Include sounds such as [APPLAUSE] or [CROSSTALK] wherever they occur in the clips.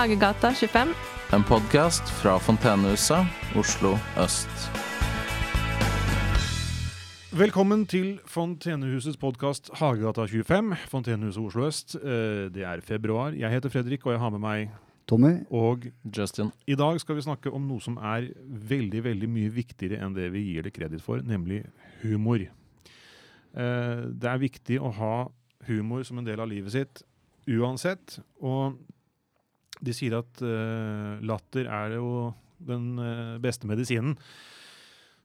Hagegata 25. En podkast fra Fontenehuset, Oslo øst. Velkommen til Fontenehusets podkast Hagegata 25. Fontenehuset Oslo øst. Eh, Det er februar. Jeg heter Fredrik, og jeg har med meg Tommy, Og Justin. i dag skal vi snakke om noe som er veldig, veldig mye viktigere enn det vi gir det kreditt for, nemlig humor. Eh, Det er viktig å ha humor som en del av livet sitt uansett. Og de sier at uh, latter er jo den uh, beste medisinen.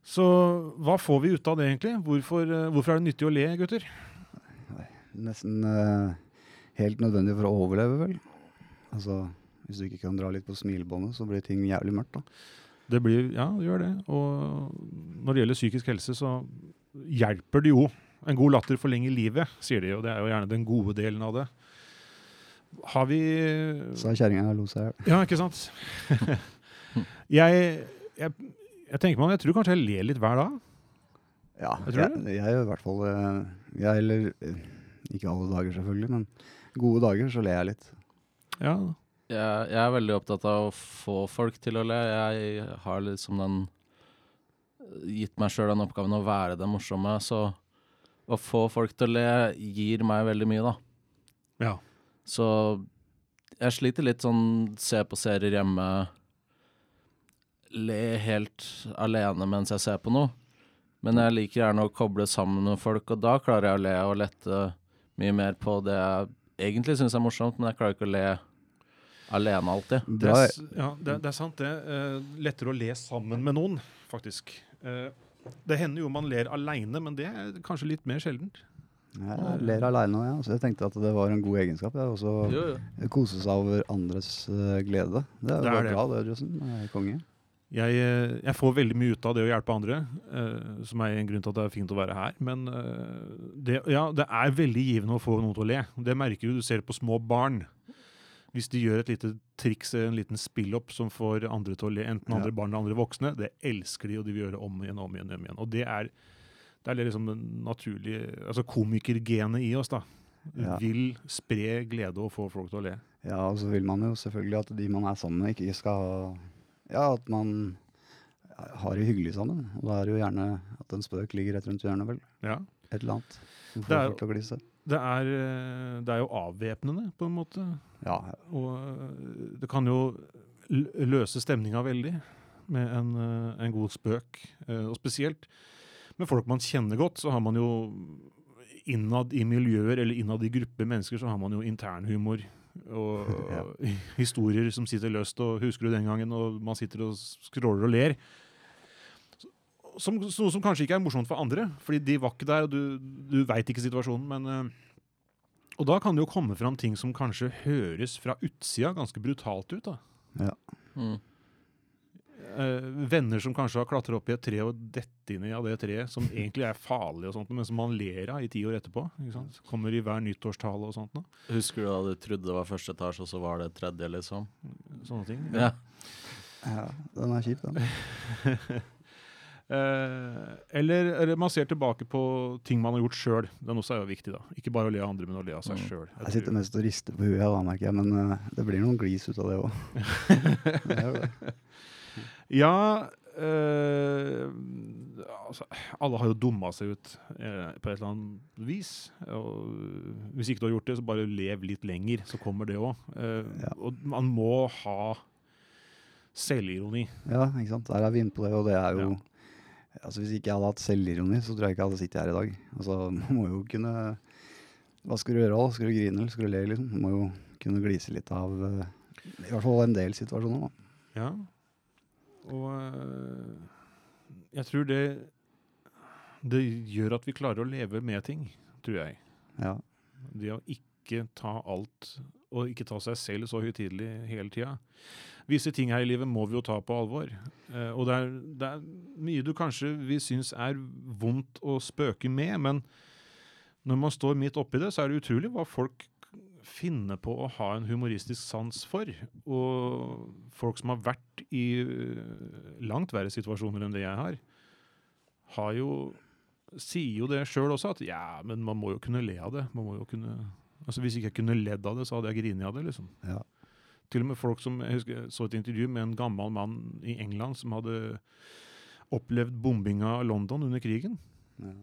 Så hva får vi ut av det, egentlig? Hvorfor, uh, hvorfor er det nyttig å le, gutter? nesten helt nødvendig for å overleve, vel. Altså, hvis du ikke kan dra litt på smilebåndet, så blir ting jævlig mørkt, da. Det blir, ja, det gjør det. Og når det gjelder psykisk helse, så hjelper det jo. En god latter forlenger livet, sier de, og det er jo gjerne den gode delen av det. Har vi Sa kjerringa og lo seg i hjel. Ja, ikke sant? [LAUGHS] jeg, jeg, jeg tenker meg om, jeg tror kanskje jeg ler litt hver dag. Ja, Jeg tror jeg, jeg gjør i hvert fall eh, Jeg eller Ikke alle dager, selvfølgelig, men gode dager så ler jeg litt. Ja, Jeg, jeg er veldig opptatt av å få folk til å le. Jeg har liksom den Gitt meg sjøl den oppgaven å være den morsomme, så å få folk til å le gir meg veldig mye, da. ja. Så jeg sliter litt sånn se på serier hjemme, le helt alene mens jeg ser på noe. Men jeg liker gjerne å koble sammen med folk, og da klarer jeg å le og lette mye mer på det jeg egentlig syns er morsomt, men jeg klarer ikke å le alene alltid. Det er, ja, det, det er sant, det. Uh, lettere å le sammen med noen, faktisk. Uh, det hender jo man ler aleine, men det er kanskje litt mer sjeldent. Jeg ler aleine òg, ja. Så jeg tenkte at det var en god egenskap. Jeg også kose seg over andres uh, glede. Det er jo det. bra, det, Jussen. Konge. Jeg, eh, jeg får veldig mye ut av det å hjelpe andre, uh, som er en grunn til at det er fint å være her. Men uh, det, ja, det er veldig givende å få noen til å le. Det merker du. Du ser det på små barn. Hvis de gjør et lite triks, en liten spillopp som får andre til å le, enten Ja. andre barn eller andre voksne, det elsker de, og de vil gjøre det om igjen om igjen. om igjen. Og det er, det er liksom det naturlige altså komikergenet i oss. da. Ja. Vil spre glede og få folk til å le. Ja, og så vil man jo selvfølgelig at de man er sammen med, ikke skal ha Ja, at man har det hyggelig sammen. Og da er det jo gjerne at en spøk ligger rett rundt hjørnet, vel. Ja. Et eller annet. Det er-. Det er, eh, det er jo avvæpnende, på en måte. Ja, Og øh, det kan jo løse stemninga veldig med en, øh, en god spøk. Eh, Og spesielt med folk man kjenner godt, så har man jo innad i miljøer eller innad i grupper mennesker, så har man jo internhumor. Og [LAUGHS] Ja. historier som sitter løst, og husker du den gangen, og man sitter og scroller og ler. Som, noe som kanskje ikke er morsomt for andre, fordi de var ikke der, og du, du veit ikke situasjonen, men øh, og da kan det jo komme fram ting som kanskje høres fra utsida ganske brutalt ut. da. Ja. Mm. Eh, venner som kanskje har klatra opp i et tre og dette inn i av det treet, som egentlig er farlig, og sånt, men som man ler av i ti år etterpå. ikke sant? Kommer i hver nyttårstale og sånt. nå. Husker du da du trodde det var første etasje, og så var det tredje, liksom? Sånne ting. Ja. ja den er kjip, den. [LAUGHS] Eh, eller, eller man ser tilbake på ting man har gjort sjøl. Det er også er jo viktig. da. Ikke bare å le av andre, men å le av seg Mm. sjøl. Jeg sitter mest og rister på huet, da, merker jeg, men uh, det blir noen glis ut av det òg. [LAUGHS] Ja eh, altså, Alle har jo dumma seg ut eh, på et eller annet vis. Og hvis ikke du har gjort det, så bare lev litt lenger, så kommer det òg. Ja. Og man må ha selvironi. Ja, ikke sant. Der er vi inne på det, og det er jo Altså Hvis ikke jeg hadde hatt selvironi, så tror jeg ikke jeg hadde sittet her i dag. Altså, [LAUGHS] Man må jo kunne Hva skal du gjøre? da? Skal du grine eller skal du le? liksom? Man må jo kunne glise litt av eh, I hvert fall en del situasjoner. da. Ja. Og eh, jeg tror det Det gjør at vi klarer å leve med ting, tror jeg. Ja. Det å ikke ta alt, og ikke ta seg selv så høytidelig hele tida. Visse ting her i livet må vi jo ta på alvor. Eh, og det er, det er mye du kanskje vi syns er vondt å spøke med, men når man står midt oppi det, så er det utrolig hva folk finner på å ha en humoristisk sans for. Og folk som har vært i eh, langt verre situasjoner enn det jeg har, har jo sier jo det sjøl også, at ja, men man må jo kunne le av det. Man må jo kunne Altså Hvis ikke jeg kunne ledd av det, så hadde jeg grinet av det. liksom. Ja. Til og med folk som Jeg husker så et intervju med en gammel mann i England som hadde opplevd bombinga av London under krigen. Ja.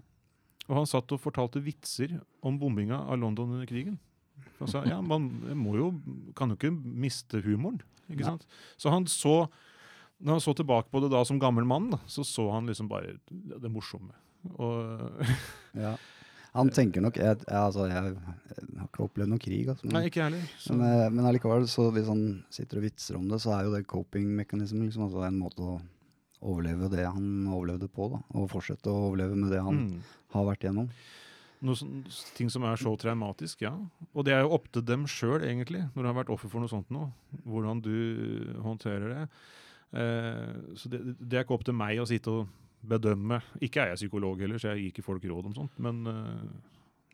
Og han satt og fortalte vitser om bombinga av London under krigen. Sa ja, man må jo, kan jo ikke miste humoren. ikke sant? Så han så Når han så tilbake på det da som gammel mann, da, så så han liksom bare det morsomme. Og, [LAUGHS] Ja. Han tenker nok jeg, jeg, altså, jeg, jeg har ikke opplevd noen krig, altså, nei, ikke heller. Men, eh, men allikevel, så hvis han sitter og vitser om det, så er jo det coping-mekanismen liksom, altså en måte å overleve det han overlevde på, da. Og fortsette å overleve med det han mm. har vært gjennom. Noe sånn, ting som er så traumatisk, ja. Og det er jo opp til dem sjøl, egentlig, når du har vært offer for noe sånt nå. Hvordan du håndterer det. Eh, så det, det er ikke opp til meg å sitte og bedømme. Ikke er jeg psykolog heller, så jeg gir ikke folk råd om sånt. Men eh,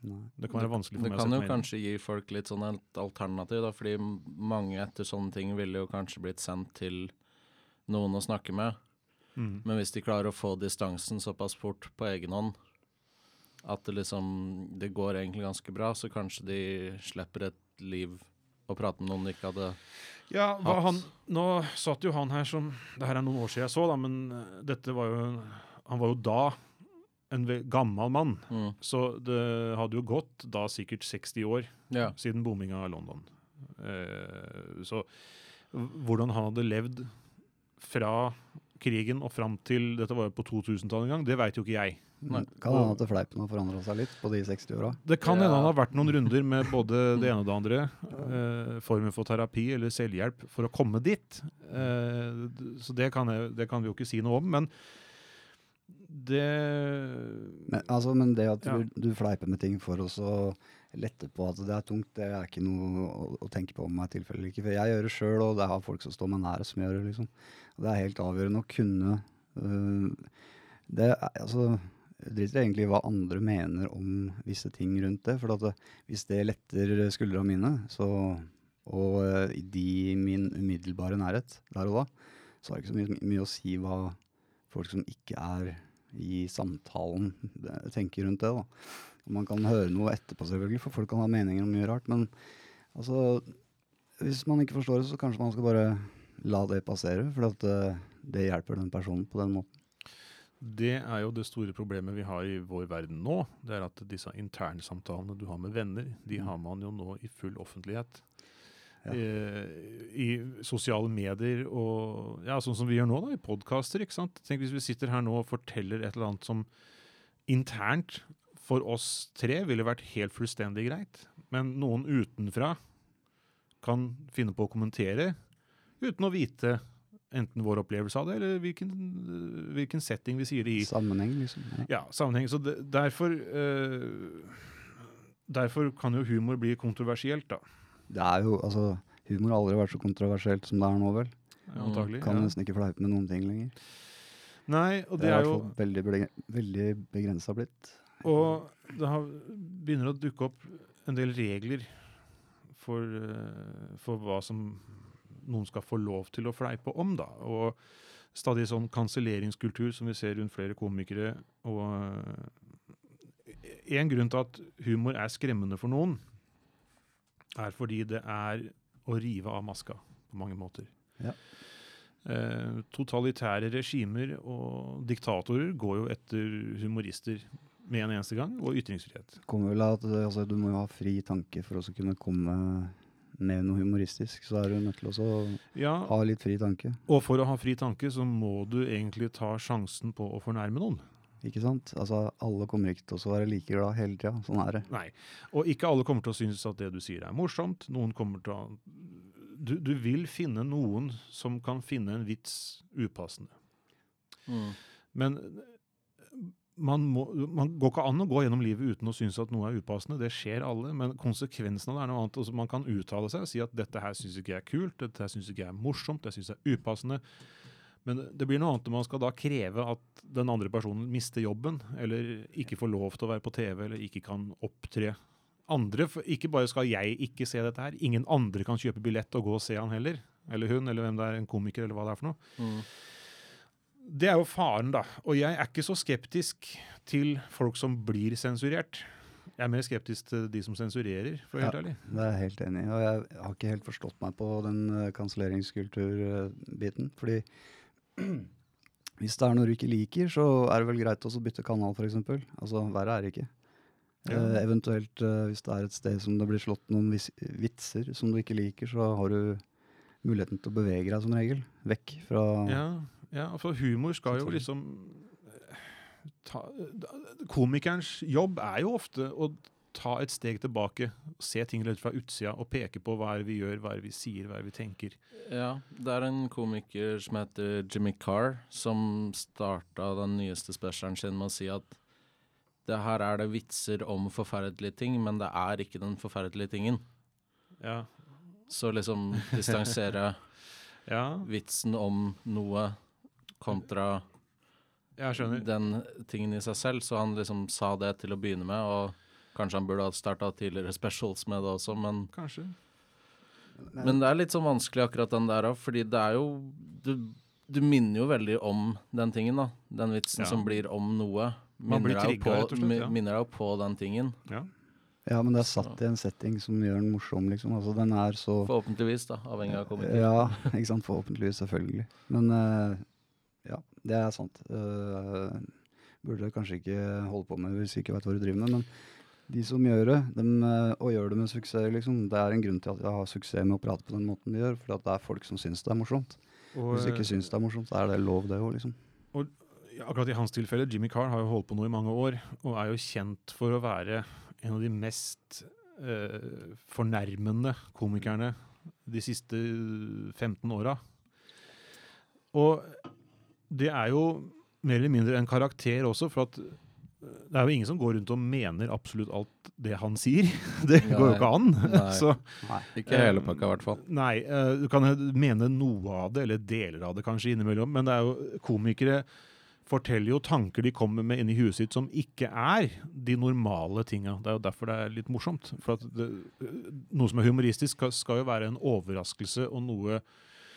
det kan være vanskelig for Det meg å kan sette jo meg inn i. kanskje gi folk litt sånn et alternativ, da, fordi mange etter sånne ting ville jo kanskje blitt sendt til noen å snakke med. Mm. Men hvis de klarer å få distansen såpass fort på egen hånd at det liksom Det går egentlig ganske bra, så kanskje de slipper et liv å prate med noen de ikke hadde Ja, Hatt. han, nå satt jo han her som Det her er noen år siden jeg så, da, men eh, dette var jo Han var jo da en gammel mann. mm. Så det hadde jo gått da sikkert 60 år Ja. siden bomminga av London. Eh, så hvordan han hadde levd fra krigen og fram til Dette var jo på 2000-tallet en gang, det veit jo ikke jeg. Nei. Kan hende at fleipen har forandra seg litt på de 60 åra. Det kan Ja. han har vært noen runder med både det ene og det andre. Eh, formen for terapi eller selvhjelp for å komme dit. Eh, så det kan, jeg, det kan vi jo ikke si noe om. Men det Men, altså, men det at Ja. du, du fleiper med ting for å lette på at det er tungt, det er ikke noe å, å tenke på om meg er tilfelle eller ikke. For jeg gjør det sjøl, og det har folk som står meg nær som gjør det. liksom. Og det er helt avgjørende å kunne øh, det er, altså, Jeg egentlig i hva andre mener om visse ting rundt det. For det, hvis det letter skuldrene mine, så, og i de i min umiddelbare nærhet der og da, så har det ikke så mye, mye å si hva folk som ikke er i samtalen tenker rundt det. da. Og man kan høre noe etterpå, selvfølgelig, for folk kan ha meninger om mye rart. Men altså, hvis man ikke forstår det, så kanskje man skal bare la det passere. For eh, det hjelper den personen på den måten. Det er jo det store problemet vi har i vår verden nå. Det er at disse internsamtalene du har med venner, de har man jo nå i full offentlighet. Ja. Eh, I sosiale medier og ja, sånn som vi gjør nå, da, i podkaster. Tenk hvis vi sitter her nå og forteller et eller annet som internt for oss tre ville vært helt fullstendig greit, men noen utenfra kan finne på å kommentere uten å vite enten vår opplevelse av det, eller hvilken, hvilken setting vi sier det i. Sammenheng, liksom. Ja. Ja, sammenheng. Så det, derfor eh, Derfor kan jo humor bli kontroversielt, da. Det er jo, altså, Humor har aldri vært så kontroversielt som det er nå, vel. Antagelig. Kan Ja. nesten ikke fleipe med noen ting lenger. Nei, og Det det er er jo veldig, veldig begrensa blitt. Og det har, begynner å dukke opp en del regler for, eh, for hva som noen skal få lov til å fleipe om, da. Og stadig sånn kanselleringskultur som vi ser rundt flere komikere. Og eh, en grunn til at humor er skremmende for noen, er fordi det er å rive av maska på mange måter. Ja. Eh, totalitære regimer og diktatorer går jo etter humorister med en eneste gang, og ytringsfrihet. Kommer vel at altså, Du må jo ha fri tanke for å kunne komme med noe humoristisk. Så er du nødt til å Ja, ha litt fri tanke. og for å ha fri tanke, så må du egentlig ta sjansen på å fornærme noen. Ikke sant? Altså, Alle kommer ikke til å være like glad hele tida. Sånn er det. Nei. Og ikke alle kommer til å synes at det du sier er morsomt. Noen kommer til å du, du vil finne noen som kan finne en vits upassende. Mm. Men man, må, man går ikke an å gå gjennom livet uten å synes at noe er upassende. Det skjer alle, men konsekvensen av det er noe annet. Altså, man kan uttale seg og si at dette her syns ikke jeg er kult, dette her syns ikke jeg er morsomt, det syns jeg er upassende. Men det blir noe annet når man skal da kreve at den andre personen mister jobben, eller ikke får lov til å være på TV, eller ikke kan opptre. Andre, Ikke bare skal jeg ikke se dette her, ingen andre kan kjøpe billett og gå og se han heller. Eller hun, eller hvem det er, en komiker, eller hva det er for noe. Mm. Det er jo faren, da. Og jeg er ikke så skeptisk til folk som blir sensurert. Jeg er mer skeptisk til de som sensurerer, for å være helt ærlig. Det er jeg helt enig i. Og jeg har ikke helt forstått meg på den uh, kanselleringskulturbiten. Fordi [CLEARS THROAT] hvis det er noe du ikke liker, så er det vel greit også å bytte kanal, f.eks. Altså, verre er det ikke. Ja. Eh, eventuelt eh, hvis det er et sted som det blir slått noen vitser som du ikke liker, så har du muligheten til å bevege deg som regel. Vekk fra Ja, ja, for humor skal jo liksom eh, ta, Komikerens jobb er jo ofte å ta et steg tilbake, se ting litt fra utsida og peke på hva er det vi gjør, hva er det vi sier, hva er det vi tenker. Ja, det er en komiker som heter Jimmy Carr, som starta den nyeste specialen sin med å si at det her er det vitser om forferdelige ting, men det er ikke den forferdelige tingen. Ja, Så liksom distansere [LAUGHS] ja vitsen om noe kontra den tingen i seg selv. Så han liksom sa det til å begynne med, og kanskje han burde ha starta tidligere specials med det også, men Kanskje. Men det er litt sånn vanskelig akkurat den der òg, fordi det er jo du, du minner jo veldig om den tingen, da. Den vitsen Ja. som blir om noe. Man blir Minner deg jo trigget, rett og slett, mi- ja. Minner deg jo på den tingen. Ja. Ja, men det er satt i en setting som gjør den morsom, liksom. Altså, den er så Forhåpentligvis, da, avhengig av komiker. Ja, ikke sant. Forhåpentligvis, selvfølgelig. Men eh, ja, det er sant. Uh, burde kanskje ikke holde på med hvis du ikke vet hva du driver med. Men de som gjør det, dem, eh, og gjør det med suksess, liksom, det er en grunn til at jeg har suksess med å prate på den måten de gjør. For det er folk som syns det er morsomt. Og, Hvis du ikke syns det er morsomt, så er det lov, det òg, liksom. ja, akkurat i hans tilfelle, Jimmy Carr har jo holdt på nå i mange år, og er jo kjent for å være en av de mest eh, fornærmende komikerne de siste 15 åra. Og det er jo mer eller mindre en karakter også, for at eh, det er jo ingen som går rundt og mener absolutt alt det han sier. [LAUGHS] Det går jo ikke an. Nei. [LAUGHS] Så, Nei. Ikke hele pakka, i hvert fall. Nei, eh, du kan mene noe av det, eller deler av det kanskje innimellom, men det er jo komikere forteller jo tanker de kommer med inni huet sitt som ikke er de normale tinga. Det er jo derfor det er litt morsomt. For at det, noe som er humoristisk, skal, skal jo være en overraskelse og noe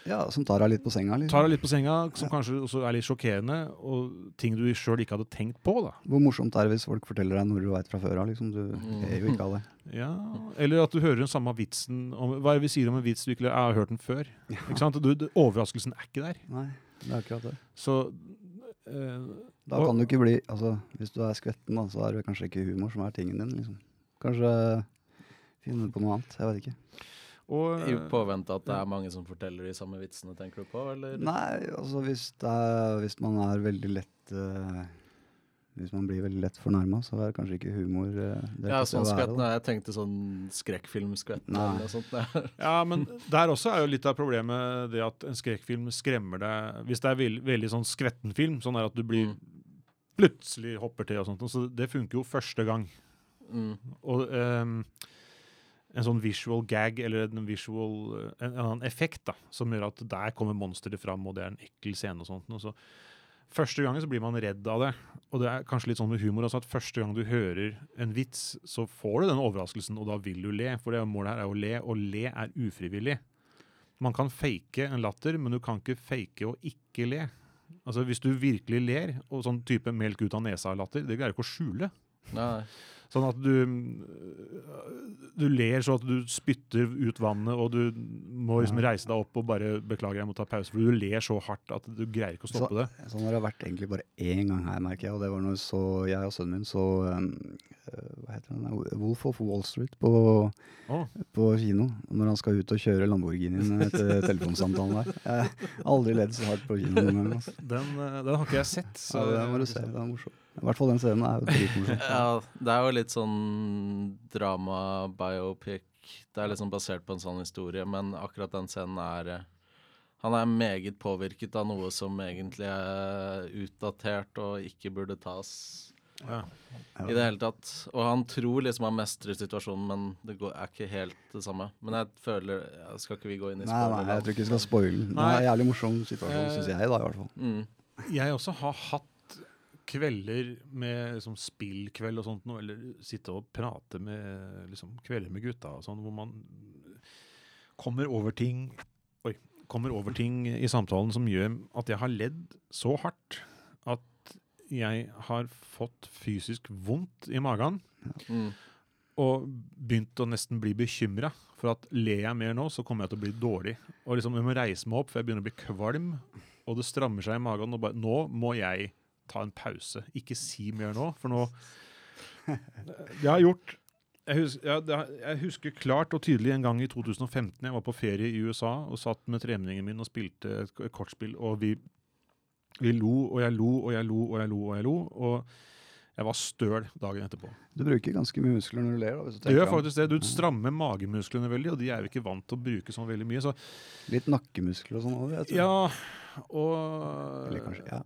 Ja, som tar deg litt på senga, liksom. tar deg litt på senga, som kanskje også er litt sjokkerende, og ting du sjøl ikke hadde tenkt på. da. Hvor morsomt er det hvis folk forteller deg noe du veit fra før av? Liksom. Du Mm. er jo ikke av det. [LAUGHS] Ja, Eller at du hører den samme vitsen om, Hva er det vi sier om en vits du ikke har hørt den før. Ikke sant? Du, overraskelsen er ikke der. Nei, det er akkurat det. Så eh, Da kan du ikke bli altså, Hvis du er skvetten, da, så er det kanskje ikke humor som er tingen din. liksom. Kanskje finne på noe annet. Jeg vet ikke. Og, I eh, påvente at det er mange som forteller de samme vitsene, tenker du på, eller? Nei, altså hvis, det er, hvis man er veldig lett uh, Hvis man blir veldig lett fornærma, så er det kanskje ikke humor uh, det Ja, sånn være, skvett. Nei, jeg tenkte sånn skrekkfilmskvett eller noe sånt. Der. [LAUGHS] Ja, men der også er jo litt av problemet det at en skrekkfilm skremmer deg Hvis det er veldig, veldig sånn skvetten film, sånn er at du blir Mm. plutselig hopper til og sånt, så det funker jo første gang. Mm. Og ehm, en sånn visual gag, eller en visual eh, en, en effekt, da, som gjør at der kommer monsteret fram, og det er en ekkel scene og sånt. Og så Første gangen så blir man redd av det. Og det er kanskje litt sånn med humor også, at første gang du hører en vits, så får du den overraskelsen, og da vil du le. For det målet her er å le, og le er ufrivillig. Man kan fake en latter, men du kan ikke fake å ikke le. Altså Hvis du virkelig ler, og sånn type melk ut av nesa-latter, det greier du ikke å skjule. Nei. Sånn at du Du ler så at du spytter ut vannet, og du må liksom reise deg opp og bare 'beklager, jeg må ta pause', for du ler så hardt at du greier ikke å stoppe det. Sånn har det vært egentlig bare én gang her, merker jeg. Og det var når så jeg og sønnen min så um, eh, Hva heter den? Wolf of Wall Street på, oh. på kino. Når han skal ut og kjøre Lamborghinien [LAUGHS] etter telefonsamtalen der. Jeg har aldri ledd så hardt på kino noen gang. Altså. den, eh, den har ikke jeg sett. Så Ja, det må du se. Det er morsomt. I hvert fall den scenen er jo dritmorsom. [LAUGHS] Ja, det er jo litt sånn drama-biopic. Det er liksom basert på en sånn historie, men akkurat den scenen er eh, Han er meget påvirket av noe som egentlig er utdatert og ikke burde tas Ja. I det hele tatt. Og han tror liksom han mestrer situasjonen, men det går, er ikke helt det samme. Men jeg føler ja, Skal ikke vi gå inn i Nei, nei, jeg tror ikke vi skal spoile den. Det er en jævlig morsom situasjon, Eh, syns jeg, da, i hvert fall. Mm. Jeg også har hatt kvelder med liksom, spillkveld og sånt, noe, eller sitte og prate med liksom, kvelder med gutta og sånn, hvor man kommer over ting Oi. Kommer over ting i samtalen som gjør at jeg har ledd så hardt at jeg har fått fysisk vondt i magen. Mm. og begynt å nesten bli bekymra for at ler jeg mer nå, så kommer jeg til å bli dårlig. Og liksom Jeg må reise meg opp, for jeg begynner å bli kvalm, og det strammer seg i magen. Og bare Nå må jeg ta en pause. Ikke si mer nå, for nå [LAUGHS] Jeg har gjort jeg husker, ja, jeg husker klart og tydelig en gang i 2015 jeg var på ferie i USA og satt med tremenningen min og spilte et kortspill, og vi, vi lo og jeg lo og jeg lo og jeg lo og jeg lo. Og jeg var støl dagen etterpå. Du bruker ganske mye muskler når du ler. hvis du Det tenker gjør faktisk det. Du strammer magemusklene veldig, og de er jo ikke vant til å bruke sånn veldig mye. Så Litt nakkemuskler og sånn òg, vet du. ja, og Eller kanskje, ja.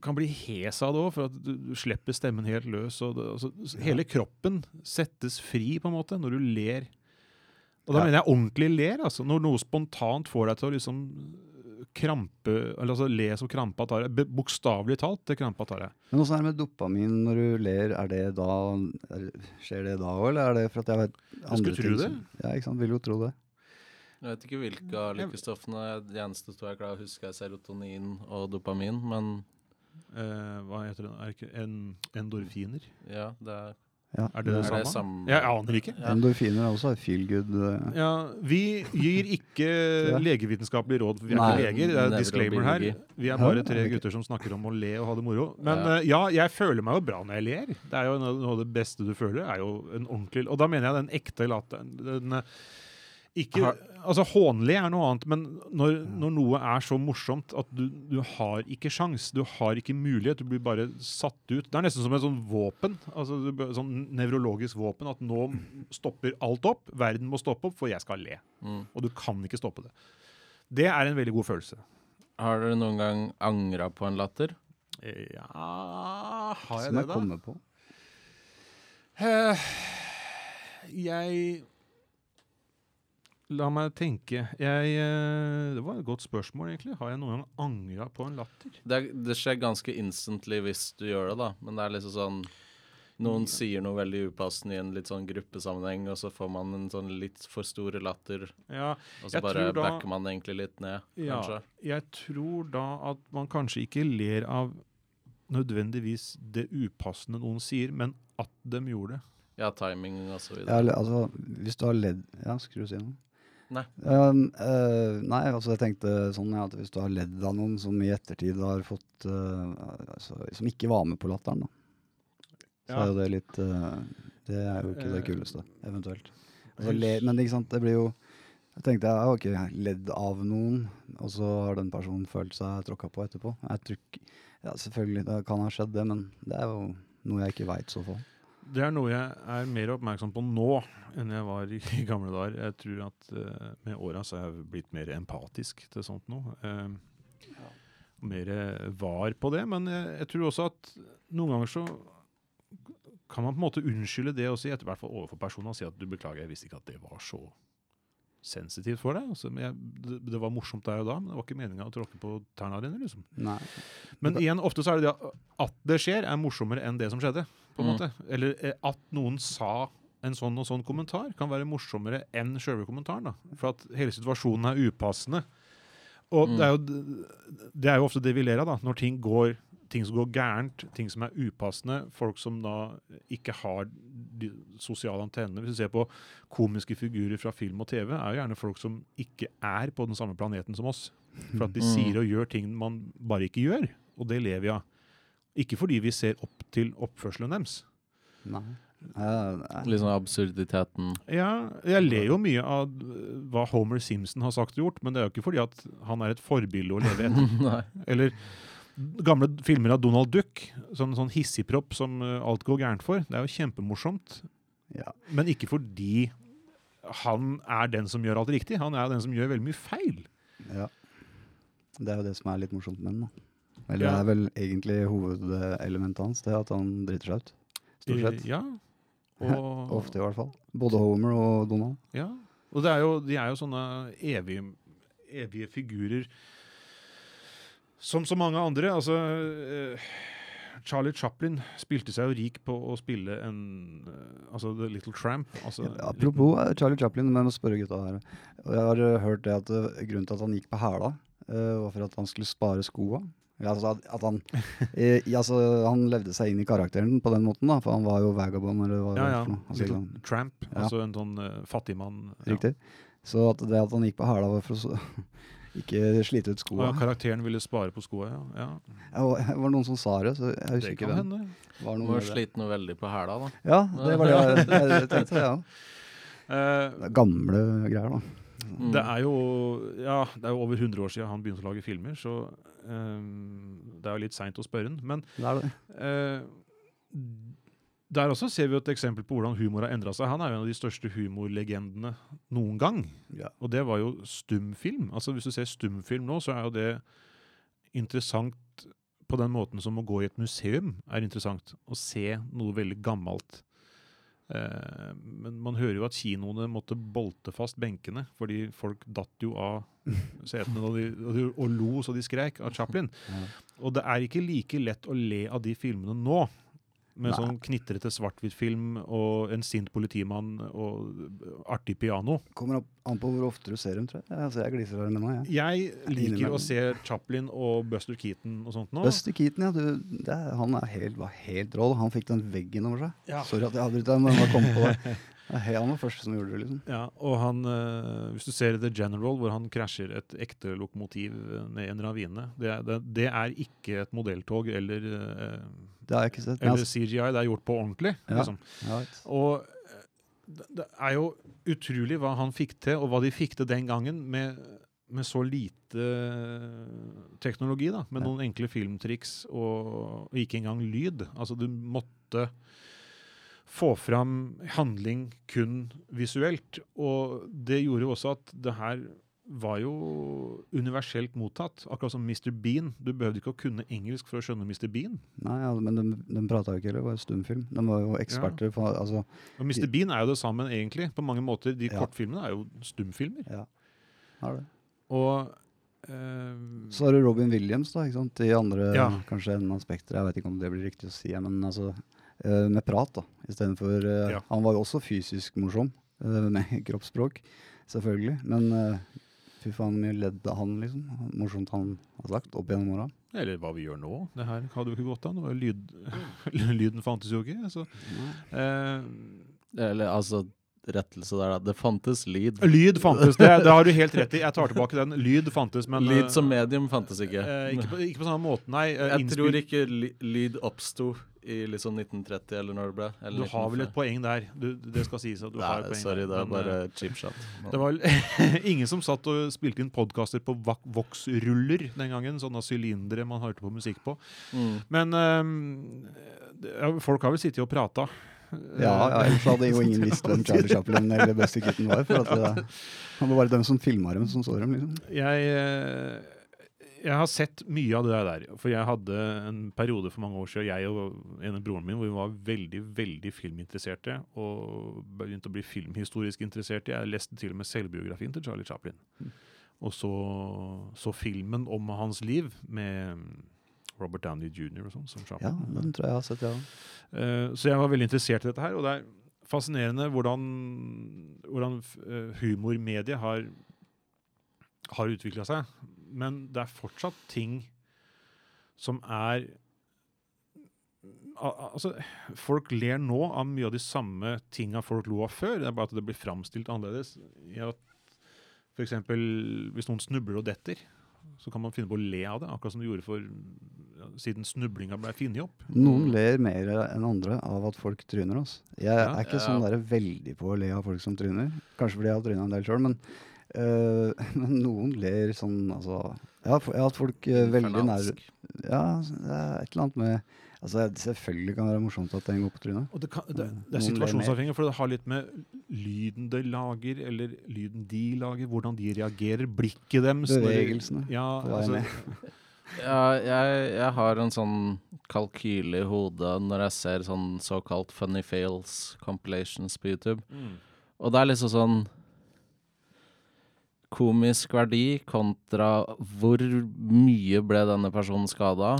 Kan bli hes av det òg, for at du, du slipper stemmen helt løs. Og det, altså, hele kroppen settes fri, på en måte, når du ler. Og da Ja. mener jeg ordentlig ler. altså. Når noe spontant får deg til å liksom krampe, eller altså le som krampa tar deg. Bokstavelig talt, det krampa tar deg. Men åssen er det med dopamin når du ler? Er det da, er, skjer det da òg, eller er det for at jeg vet andre skulle tro ting det. som Ja, ikke sant. Vil jo tro det. Jeg vet ikke hvilke av Jeg- lykkestoffene De eneste to jeg klarer å huske, er serotonin og dopamin, men Eh, hva heter den? Er ikke en, endorfiner? ja, det er Ja, Er det det Er det samme? samme? Jeg aner ikke. Ja. Endorfiner er også feel good. eh, Ja, Vi gir ikke legevitenskapelig råd, for vi er Nei, ikke leger. Det er disclaimer her. nevrobiologi. Vi er bare tre gutter som snakker om å le og ha det moro. Men Ja. eh, ja, jeg føler meg jo bra når jeg ler. Det er jo noe noe av det beste du føler. er jo en ordentlig, Og da mener jeg den ekte latteren. Den, eh, ikke, altså Hånlig er noe annet, men når, når noe er så morsomt at du, du har ikke sjans, du har ikke mulighet, du blir bare satt ut. Det er nesten som et sånn våpen, altså sånn nevrologisk våpen, at nå stopper alt opp. Verden må stoppe opp, for jeg skal le. Mm. Og du kan ikke stoppe det. Det er en veldig god følelse. Har dere noen gang angra på en latter? Ja Har jeg Som det, jeg da? kommer på. Uh, Jeg La meg tenke. Jeg eh, Det var et godt spørsmål, egentlig. Har jeg noen gang angra på en latter? Det, det skjer ganske instantly hvis du gjør det, da. Men det er liksom sånn Noen sier noe veldig upassende i en litt sånn gruppesammenheng, og så får man en sånn litt for stor latter, Ja, og så bare tror da- backer man egentlig litt ned, ja kanskje. jeg tror da at man kanskje ikke ler av nødvendigvis det upassende noen sier, men at de gjorde det. Ja, timing og så videre. Ja, altså, hvis du har ledd Ja, skru du si noe? Nei. Um, uh, nei, altså jeg tenkte sånn ja, at hvis du har ledd av noen som i ettertid har fått uh, altså, Som ikke var med på latteren, da. Så Ja. er jo det litt uh, Det er jo ikke det kuleste, eventuelt. Altså, le, men ikke sant, det blir jo Jeg tenkte jeg ja, ikke ledd av noen, og så har den personen følt seg tråkka på etterpå. Jeg tror Ja, selvfølgelig, det kan ha skjedd, det, men det er jo noe jeg ikke veit, så fall. Det er noe jeg er mer oppmerksom på nå enn jeg var i, [LAUGHS] i gamle dager. Jeg tror at uh, med åra så har jeg blitt mer empatisk til sånt nå. Uh, mer eh, var på det. Men jeg, jeg tror også at noen ganger så kan man på en måte unnskylde det og si, etter hvert fall overfor personen, og si at du beklager, jeg visste ikke at det var så sensitivt for deg. Altså, men jeg, det, det var morsomt der og da, men det var ikke meninga å tråkke på tærne dine. liksom. Men igjen, ofte så er det det at det skjer, er morsommere enn det som skjedde. På en Mm. måte. Eller eh, at noen sa en sånn og sånn kommentar, kan være morsommere enn sjølve kommentaren. da. For at hele situasjonen er upassende. Og Mm. det, er jo, det er jo ofte det vi ler av, da. Når ting går ting som går gærent, ting som er upassende, folk som da ikke har de sosiale antennene. Hvis du ser på komiske figurer fra film og TV, er jo gjerne folk som ikke er på den samme planeten som oss. For at de Mm. sier og gjør ting man bare ikke gjør. Og det lever vi av. Ikke fordi vi ser opp til oppførselen deres. Nei. Eh, nei. Liksom absurditeten. Ja, jeg ler jo mye av øh, hva Homer Simpson har sagt og gjort, men det er jo ikke fordi at han er et forbilde å leve etter. [LAUGHS] Eller gamle filmer av Donald Duck, sånn, sånn hissigpropp som øh, alt går gærent for. Det er jo kjempemorsomt, Ja. men ikke fordi han er den som gjør alt riktig. Han er den som gjør veldig mye feil. Ja. Det er jo det som er litt morsomt med den. da. Eller Ja. det er vel egentlig hovedelementet hans, det at han driter seg ut. Stort sett. Ja. [LAUGHS] Og, Ofte, i hvert fall. Både Homer og Donald. Ja, og det er jo, de er jo sånne evige, evige figurer som så mange andre. Altså, uh, Charlie Chaplin spilte seg jo rik på å spille en uh, Altså The Little Tramp. Altså, Ja, apropos eh, Charlie Chaplin, men jeg må spørre gutta her. Jeg har hørt det at grunnen til at han gikk på hæla, var for at han skulle spare skoa. Ja, altså at, at han, eh, altså, han levde seg inn i karakteren på den måten, da, for han var jo vagabond, eller hva Ja, ja. noe. Altså, Little sånn, Tramp. Ja. Altså en sånn uh, fattigmann. Ja. riktig. Så at det at han gikk på hæla var for å [LAUGHS] ikke slite ut Og skoa. ja, karakteren ville spare på skoa, ja. ja. Det var noen som sa det, så jeg husker Det ikke kan hvem. hende. Var det jo noe veldig på hæla, da. Ja, det var det jeg, jeg, jeg tenkte, ja. [LAUGHS] Uh, gamle greier, da. Mm. Det er jo ja, det er jo over 100 år siden han begynte å lage filmer, så um, det er jo litt seint å spørre han. Men Det det. Uh, der også ser vi et eksempel på hvordan humor har endra seg. Han er jo en av de største humorlegendene noen gang. Ja. Og det var jo stumfilm. Altså Hvis du ser stumfilm nå, så er jo det interessant på den måten som å gå i et museum er interessant. Å se noe veldig gammelt. Eh, men man hører jo at kinoene måtte bolte fast benkene, fordi folk datt jo av setene og, de, og, lo så de skrek av Chaplin. Og det er ikke like lett å le av de filmene nå. Med Nei. sånn knitrete svart-hvitt-film og en sint politimann og artig piano. Kommer an på hvor ofte du ser dem, tror jeg. Altså, jeg gliser av dem ennå, jeg. Jeg liker Innimellom. å se Chaplin og Buster Keaton og sånt nå. Buster Keaton, ja. Du, det, han er helt, var helt rå. Han fikk den veggen over seg. Ja. Sorry at jeg avbryter deg, men jeg kom på det. [LAUGHS] Han var første som gjorde det, liksom. Ja, og han, uh, hvis du ser The General, hvor han krasjer et ekte lokomotiv eh, ned en ravine, det, er- det, det er ikke et modelltog eller, uh, Det har jeg ikke sett. Eller CGI, det er gjort på ordentlig. Ja. Liksom. Og det, er jo utrolig hva han fikk til, og hva de fikk til den gangen med, med så lite teknologi, da. Med noen enkle filmtriks og, og ikke engang lyd. Altså, du måtte få fram handling kun visuelt. Og det gjorde jo også at det her var jo universelt mottatt. Akkurat som Mr. Bean. Du behøvde ikke å kunne engelsk for å skjønne Mr. Bean. Nei, ja, men de, de prata jo ikke heller, det var jo stumfilm. De var jo eksperter på altså, Og Mr. Bean er jo det samme, egentlig. På mange måter. De Ja. kortfilmene er jo stumfilmer. Ja, er det. Og eh, Så har du Robin Williams, da, ikke sant? i andre Ja. kanskje enden av spekteret. Jeg vet ikke om det blir riktig å si, men altså med prat, da. Istedenfor uh, Ja. Han var jo også fysisk morsom, eh, [LAUGHS] med kroppsspråk, selvfølgelig. Men uh, fy faen, mye ledd av han, liksom. Morsomt han har sagt opp gjennom åra. Eller hva vi gjør nå. Det her hadde jo ikke gått an. Lyd, [LAUGHS] lyden fantes jo ikke. Så. Eh, Eller altså, rettelse der, da. Det fantes lyd. lyd fantes, det, det har du helt rett i. Jeg tar tilbake den. Lyd fantes, men Lyd eh, som medium fantes ikke. eh, ikke, på, ikke på samme måte, nei. Eh, Jeg tror ikke lyd oppsto i liksom 1930, eller når det ble. Eller Du har vel et poeng der. Du, det skal sies at du har et Nei, poeng sorry, det er men, bare eh, cheap shot. [LAUGHS] Det var [LAUGHS] ingen som satt og spilte inn podkaster på voksruller Vox-ruller den gangen. Sånne sylindere man hørte på musikk på. Mm. Men um, ja, folk har vel sittet og prata. Ja, ja, ellers hadde jo [LAUGHS] ingen visst hvem Charlie Chaplin eller Buster Kitten var. For at det, det var bare dem som filma dem, som så dem, liksom. Jeg, eh, jeg har sett mye av det der. For jeg hadde en periode for mange år siden, jeg og en av broren min, hvor vi var veldig veldig filminteresserte. Og begynte å bli filmhistorisk interesserte. Jeg leste til og med selvbiografien til Charlie Chaplin. Og så, så filmen om hans liv med Robert Downey jr. og sånn, som Ja, den tror jeg har sett, ja. Eh, så jeg var veldig interessert i dette her, og det er fascinerende hvordan, hvordan uh, humormediet har, har utvikla seg. Men det er fortsatt ting som er Al al- altså, Folk ler nå av mye av de samme tinga folk lo av før. Det er bare at det blir framstilt annerledes. I at for eksempel, hvis noen snubler og detter, så kan man finne på å le av det. Akkurat som du gjorde for ja, siden snublinga ble funnet opp. Noen ler mer enn andre av at folk tryner. oss. Jeg Ja. er ikke Ja. sånn der veldig på å le av folk som tryner. Kanskje fordi jeg har tryna en del sjøl, men, øh, [LAUGHS] men noen ler sånn altså Jeg har, jeg har hatt folk uh, veldig nær Ja, det er et eller annet med Altså, Selvfølgelig kan det være morsomt at en går på trynet. Og det, kan, det, det er situasjonsavhengig, for det har litt med lyden det lager, eller lyden de lager, hvordan de reagerer, blikket deres Bevegelsene Ja, altså. [LAUGHS] Ja, jeg, jeg har en sånn kalkyle i hodet når jeg ser sånn såkalt funny fails compilations på YouTube. mm. Og det er liksom sånn komisk verdi kontra hvor mye ble denne personen skada,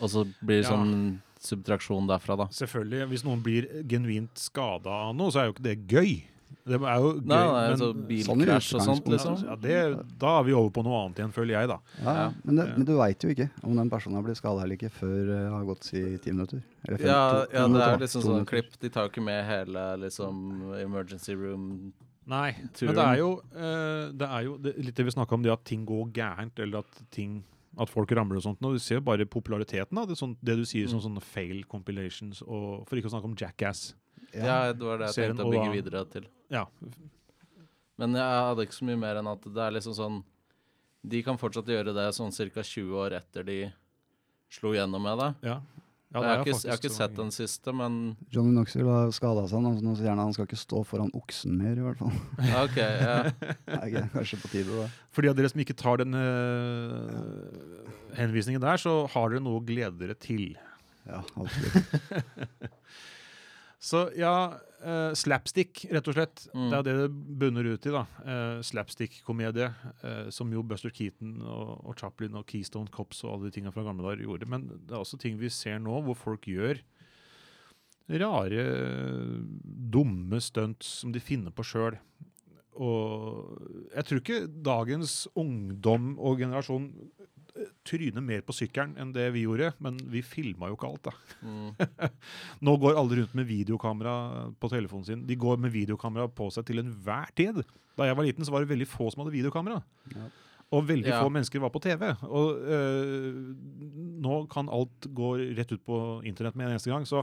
og så blir det Ja. sånn subtraksjon derfra, da. Selvfølgelig, hvis noen blir genuint skada av noe, så er jo ikke det gøy. Det er jo gøy, Nei, nei, men altså Sånn bilkrasj og sånt, liksom. ja, det, da er vi over på noe annet igjen, føler jeg, da. Ja, ja. Men, det, men du veit jo ikke om den personen har blitt skada eller ikke før det har gått si ti minutter. Eller fem, Ja, to- to ja, det minutter, er liksom sånn klipp. De tar jo ikke med hele liksom emergency room Nei, Turen. men det er jo, eh, det er jo det, litt det vi snakka om, det at ting går gærent, eller at ting at folk ramler og sånt. Nå, du ser jo bare populariteten av det, sånn, det du sier som Mm. sånne fail compilations, og for ikke å snakke om Jackass. Ja, det var det jeg Serien, tenkte å bygge da- videre til. Ja, Men jeg hadde ikke så mye mer enn at det er liksom sånn De kan fortsatt gjøre det sånn ca. 20 år etter de slo gjennom med det. ja. Ja det jeg, er har ikke, jeg har ikke sett den siste, men Johnny Knoxville har skada seg. nå, så Nå sier han han skal ikke stå foran oksen mer, i hvert fall. OK. Ja. [LAUGHS] Det er kanskje på tide, da. For de av dere som ikke tar den eh, henvisningen der, så har dere noe å glede dere til. Ja, absolutt. [LAUGHS] Så ja, uh, slapstick, rett og slett. Mm. Det er det det bunner ut i. da. Uh, Slapstick-komedie, uh, som jo Buster Keaton og, og Chaplin og Keystone Cops og alle de tinga fra gamle dager gjorde. Men det er også ting vi ser nå, hvor folk gjør rare, dumme stunts som de finner på sjøl. Og jeg tror ikke dagens ungdom og generasjon tryner mer på sykkelen enn det vi gjorde, men vi filma jo ikke alt, da. Mm. [LAUGHS] Nå går alle rundt med videokamera på telefonen sin. De går med videokamera på seg til enhver tid. Da jeg var liten, så var det veldig få som hadde videokamera. Ja. Og veldig Ja. få mennesker var på TV. Og øh, nå kan alt gå rett ut på internett med en eneste gang. Så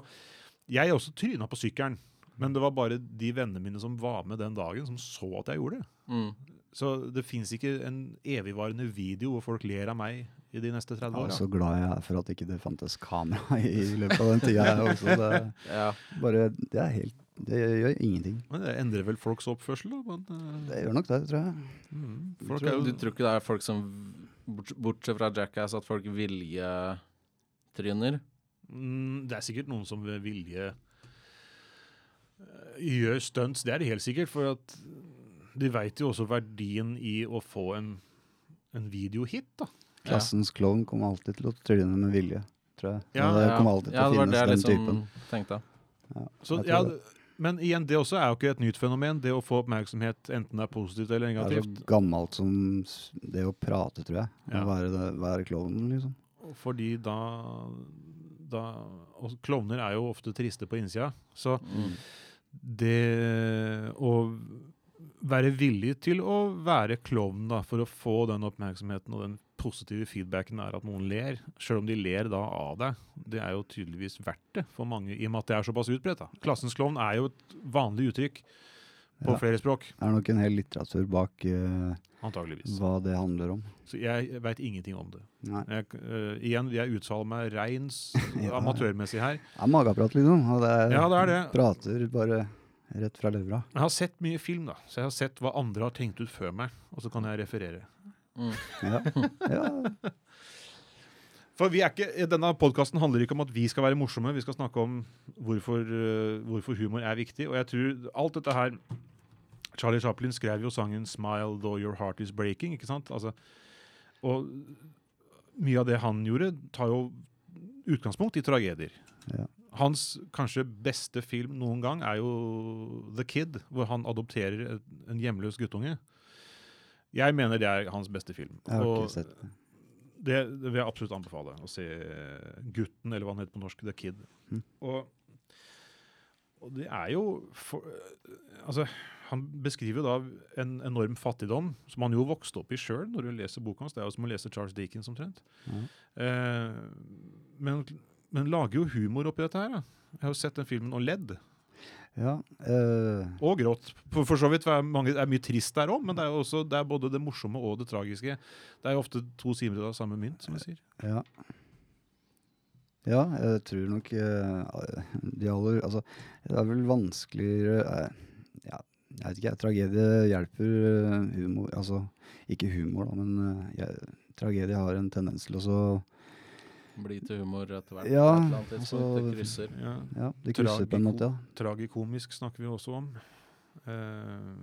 jeg også tryna på sykkelen. Men det var bare de vennene mine som var med den dagen, som så at jeg gjorde det. Mm. Så det fins ikke en evigvarende video hvor folk ler av meg i de neste 30 Jeg er så glad jeg er for at ikke det fantes kamera [LAUGHS] i løpet av den tida. også. Det, [LAUGHS] Ja. bare, det er helt Det gjør ingenting. Men det endrer vel folks oppførsel, da. Men, øh, Det gjør nok det, tror jeg. mm, folk tror jeg. Du tror ikke det er folk som Bortsett fra Jackass, at folk viljetryner? Mm, det er sikkert noen som ved vilje eh, gjør stunts, det er det helt sikkert. For at de veit jo også verdien i å få en, en videohit, da. Klassens klovn kommer alltid til å tryne med vilje, tror jeg. Ja, det kommer alltid til ja, å det var finnes det jeg den liksom typen. tenkte. Ja, Så, ja, men igjen, det også er jo ikke et nytt fenomen. Det å få oppmerksomhet, enten det er positivt eller Det er så gammelt som det å prate, tror jeg. Ja. Å være, det- være klovnen, liksom. Fordi da, da Og klovner er jo ofte triste på innsida. Så Mm. det å være villig til å være klovn da, for å få den oppmerksomheten og den positive feedbacken er at noen ler, selv om de ler da av deg, det er jo tydeligvis verdt det for mange, i og med at det er såpass utbredt. Klassens klovn er jo et vanlig uttrykk på Ja. flere språk, Det er nok en hel litteratur bak uh, hva det handler om. Så jeg veit ingenting om det. Jeg, uh, igjen, jeg uttaler meg reins [LAUGHS] Ja. amatørmessig her. Det er mageprat, liksom. Og det er, Ja, det er det. prater bare rett fra levra. Jeg har sett mye film, da, så jeg har sett hva andre har tenkt ut før meg, og så kan jeg referere. Mm. Ja. ja. For vi er ikke, Denne podkasten handler ikke om at vi skal være morsomme, vi skal snakke om hvorfor, eh, hvorfor humor er viktig. Og jeg tror alt dette her Charlie Chaplin skrev jo sangen 'Smile Though Your Heart Is Breaking'. ikke sant? Altså, og mye av det han gjorde, tar jo utgangspunkt i tragedier. Ja. Hans kanskje beste film noen gang er jo 'The Kid', hvor han adopterer en hjemløs guttunge. Jeg mener det er hans beste film. Jeg har ikke sett det. det, det vil jeg absolutt anbefale. Å se Gutten, eller hva han heter på norsk. The Kid. Mm. Og, og det er jo for, Altså, han beskriver jo da en enorm fattigdom, som han jo vokste opp i sjøl når du leser boka hans. Det er jo som å lese Charles Dickens omtrent. Mm. Eh, men, men lager jo humor oppi dette her. Da. Jeg har jo sett den filmen og ledd. Ja, øh... Og grått. For, for så vidt er, mange, det er mye trist der òg, men det er jo også, det er både det morsomme og det tragiske. Det er jo ofte to sider av samme mynt, som vi sier. ja. Ja, jeg tror nok øh, de aller Altså, det er vel vanskeligere øh, Ja, jeg vet ikke. Tragedie hjelper humor Altså, ikke humor, da, men tragedie har en tendens til å Bli til humor etter hvert. Ja, et annet altså- det krysser. Ja. Ja, det krysser på en måte, ja. Tragikomisk snakker vi også om. Uh,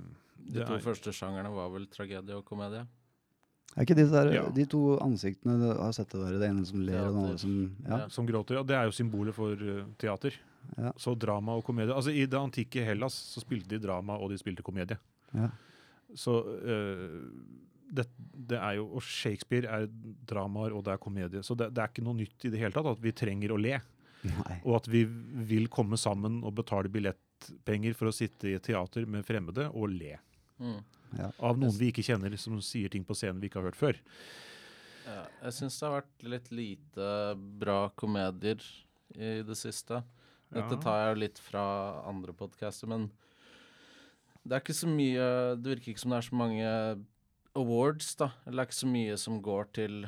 De to er, første sjangerne var vel tragedie og komedie. Er ikke de, der, Ja. de to ansiktene du har sett det der, det ene som ler og det andre som Ja. Ja. som gråter. Ja, det er jo symbolet for uh, teater. Ja. Så drama og komedie. Altså I det antikke Hellas så spilte de drama, og de spilte komedie. ja. Så eh, det, det er jo Og Shakespeare er dramaer, og det er komedie. Så det, det er ikke noe nytt i det hele tatt at vi trenger å le. Nei. Og at vi vil komme sammen og betale billettpenger for å sitte i et teater med fremmede og le. Mm. Ja. Av noen vi ikke kjenner, som sier ting på scenen vi ikke har hørt før. Ja, jeg syns det har vært litt lite bra komedier i det siste. Dette Ja. tar jeg jo litt fra andre podcaster, men det er ikke så mye Det virker ikke som det er så mange awards, da. Eller er ikke så mye som går til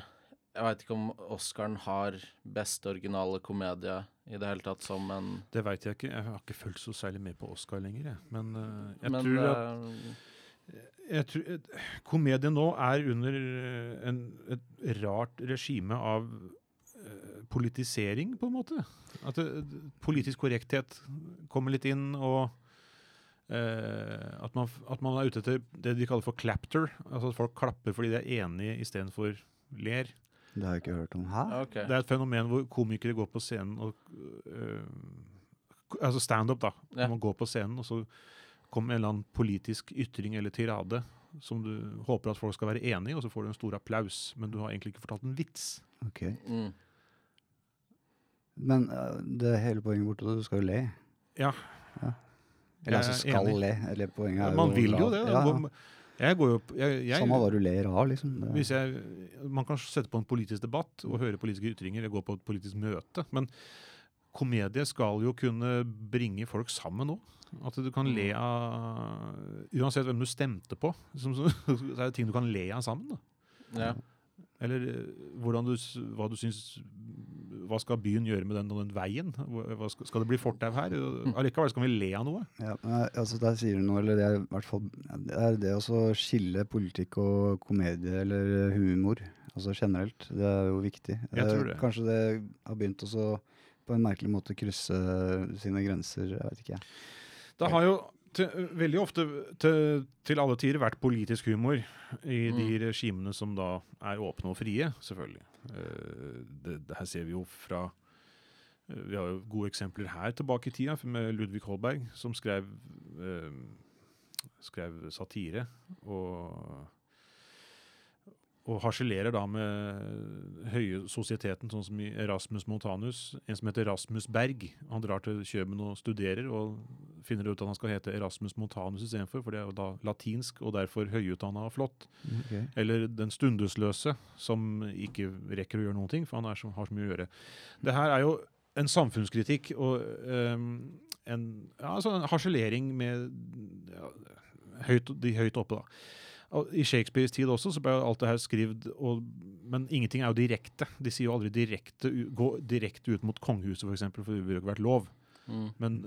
Jeg veit ikke om Oscaren har beste originale komedie i det hele tatt som en Det veit jeg ikke. Jeg har ikke fulgt så særlig med på Oscar lenger. Jeg. Men uh, jeg Men tror at eh, jeg tror, et- Komedien nå er under eh, en, et rart regime av eh, politisering, på en måte. At det, politisk korrekthet kommer litt inn, og eh, at, man, at man er ute etter det de kaller for clapter. Altså at folk klapper fordi de er enige istedenfor ler. Det har jeg ikke hørt om. Hæ? Okay. Det er et fenomen hvor komikere går på scenen og øh, Altså standup, da. Ja. Man går på scenen, og så kommer en eller annen politisk ytring eller tirade som du håper at folk skal være enig i, og så får du en stor applaus. Men du har egentlig ikke fortalt en vits. Ok. Mm. Men eh, det hele poenget borte, du skal jo le. Ja. Eller altså skal enig. le. Eller poenget er Man vil jo det. Ja. Jeg går jo jeg, jeg, Samme hva du ler av, liksom. Hvis jeg, man kan sette på en politisk debatt og høre politiske ytringer eller gå på et politisk møte, men komedie skal jo kunne bringe folk sammen òg. At du kan le av Uansett hvem du stemte på, [LAUGHS] så er det ting du kan le av sammen. da. Ja. Eller eh, du, hva du syns Hva skal byen gjøre med den den veien? Skal, skal det bli fortau her? Allikevel skal vi le av noe. ja, altså Der sier du noe, eller det er i hvert fall Det er det å skille politikk og komedie eller humor, altså generelt. Det er jo viktig. Jeg tror det. Kanskje det har begynt å på en merkelig måte krysse sine grenser, jeg vet ikke. Det har jo til, veldig ofte til, til alle tider vært politisk humor i de Mm. regimene som da er åpne og frie, selvfølgelig. Uh, det, det her ser vi jo fra uh, Vi har jo gode eksempler her tilbake i tida, med Ludvig Holberg, som skrev, uh, skrev satire. og og harselerer da med høye sosieteten, sånn som i Erasmus Montanus. En som heter Rasmus Berg. Han drar til Kjøben og studerer, og finner ut at han skal hete Erasmus Montanus istedenfor, for det er jo da latinsk og derfor høyutdanna og flott. Okay. Eller Den stundesløse, som ikke rekker å gjøre noen ting, for han er så, har så mye å gjøre. Det her er jo en samfunnskritikk og um, en, ja, altså en harselering med ja, høyt, de høyt oppe, da. I Shakespeares tid også så ble alt det her skrevet, men ingenting er jo direkte. De sier jo aldri direkte, gå direkte ut mot kongehuset, f.eks., for, eksempel, for det ville jo ikke vært lov. Mm. Men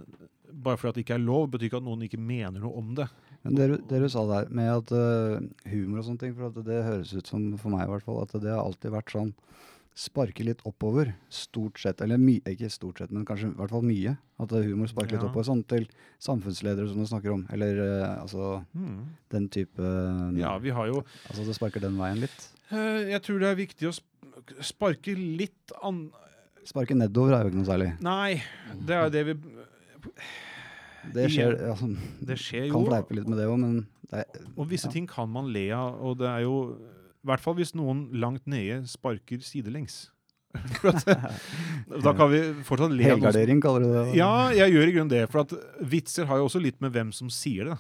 bare fordi det ikke er lov, betyr ikke at noen ikke mener noe om det. Men det, du- det du sa der med at uh, humor og sånne ting, for at det høres ut som, for meg i hvert fall, at det har alltid vært sånn sparke litt oppover, stort sett, eller mye, ikke stort sett, men kanskje i hvert fall mye, at eh, humor sparker litt oppover, sånn til samfunnsledere som du snakker om, eller uh, altså mm. den type, Ja, vi har jo altså det sparker den veien litt. Uh, Jeg tror det er viktig å sp- sparke litt an... Sparke nedover er jo ikke noe særlig. Nei, det er jo det vi Det skjer, altså, Det skjer kan jo. fleipe litt med det òg, men det er, Og visse ja. ting kan man le av, og det er jo I hvert fall hvis noen langt nede sparker sidelengs. [LAUGHS] Da kan vi fortsatt le Helgardering kaller du det? da? Ja, jeg gjør i grunnen det. For at vitser har jo også litt med hvem som sier det.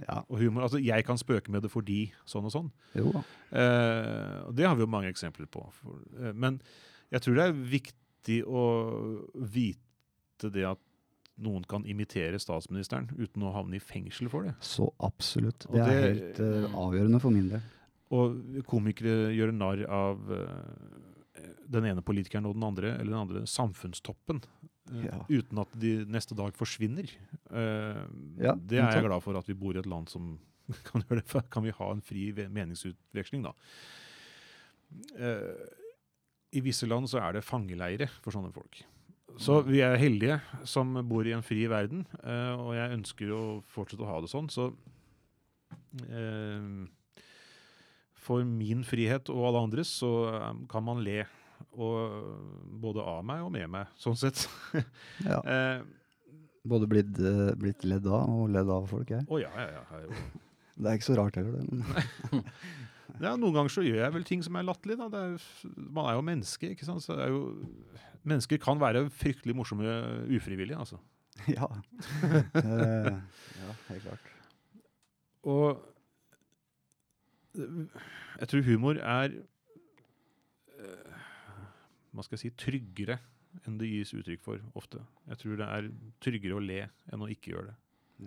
Ja, Og humor. Altså, jeg kan spøke med det fordi sånn og sånn. jo. Eh, og det har vi jo mange eksempler på. For, eh, men jeg tror det er viktig å vite det at noen kan imitere statsministeren uten å havne i fengsel for det. Så absolutt. Det, Det er helt uh, avgjørende for min del. Og komikere gjør narr av eh, den ene politikeren og den andre, eller den andre samfunnstoppen, eh, Ja. uten at de neste dag forsvinner. Eh, Ja, det er jeg glad for at vi bor i et land som [LAUGHS] kan gjøre det. For kan vi ha en fri meningsutveksling, da. I visse land så er det fangeleire for sånne folk. Så vi er heldige som bor i en fri verden, og jeg ønsker å fortsette å ha det sånn. Så eh, for min frihet og alle andres, så eh, kan man le. Og både av meg og med meg, sånn sett. [LAUGHS] Ja. Eh, Både blitt, eh, blitt ledd av og ledd av folk, jeg. Å ja, ja, ja. jo- [LAUGHS] Det er ikke så rart heller, det. Men [LAUGHS] ja. Noen ganger så gjør jeg vel ting som er latterlig. er, man er jo menneske, ikke sant. Er jo, mennesker kan være fryktelig morsomme ufrivillig, altså. ja. Eh, ja, helt klart. Og jeg tror humor er eh, Hva skal jeg si tryggere enn det gis uttrykk for ofte. Jeg tror det er tryggere å le enn å ikke gjøre det.